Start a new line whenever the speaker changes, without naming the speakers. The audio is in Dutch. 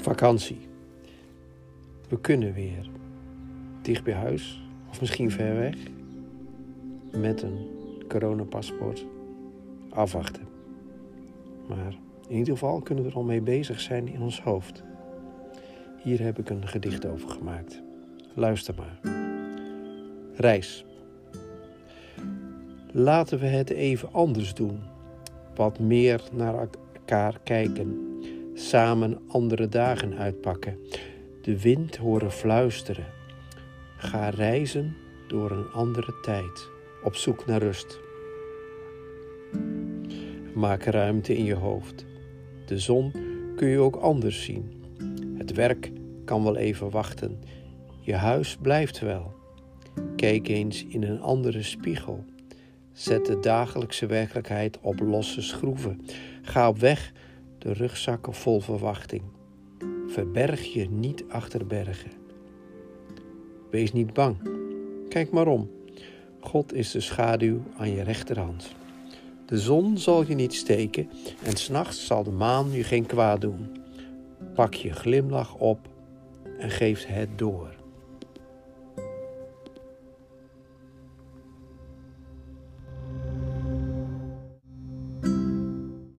Vakantie. We kunnen weer. Dicht bij huis of misschien ver weg. Met een coronapaspoort. Afwachten. Maar in ieder geval kunnen we er al mee bezig zijn in ons hoofd. Hier heb ik een gedicht over gemaakt. Luister maar. Reis. Laten we het even anders doen. Wat meer naar elkaar kijken. Samen andere dagen uitpakken. De wind horen fluisteren. Ga reizen door een andere tijd. Op zoek naar rust. Maak ruimte in je hoofd. De zon kun je ook anders zien. Het werk kan wel even wachten. Je huis blijft wel. Kijk eens in een andere spiegel. Zet de dagelijkse werkelijkheid op losse schroeven. Ga op weg, de rugzakken vol verwachting. Verberg je niet achter bergen. Wees niet bang. Kijk maar om. God is de schaduw aan je rechterhand. De zon zal je niet steken en s'nachts zal de maan je geen kwaad doen. Pak je glimlach op en geef het door.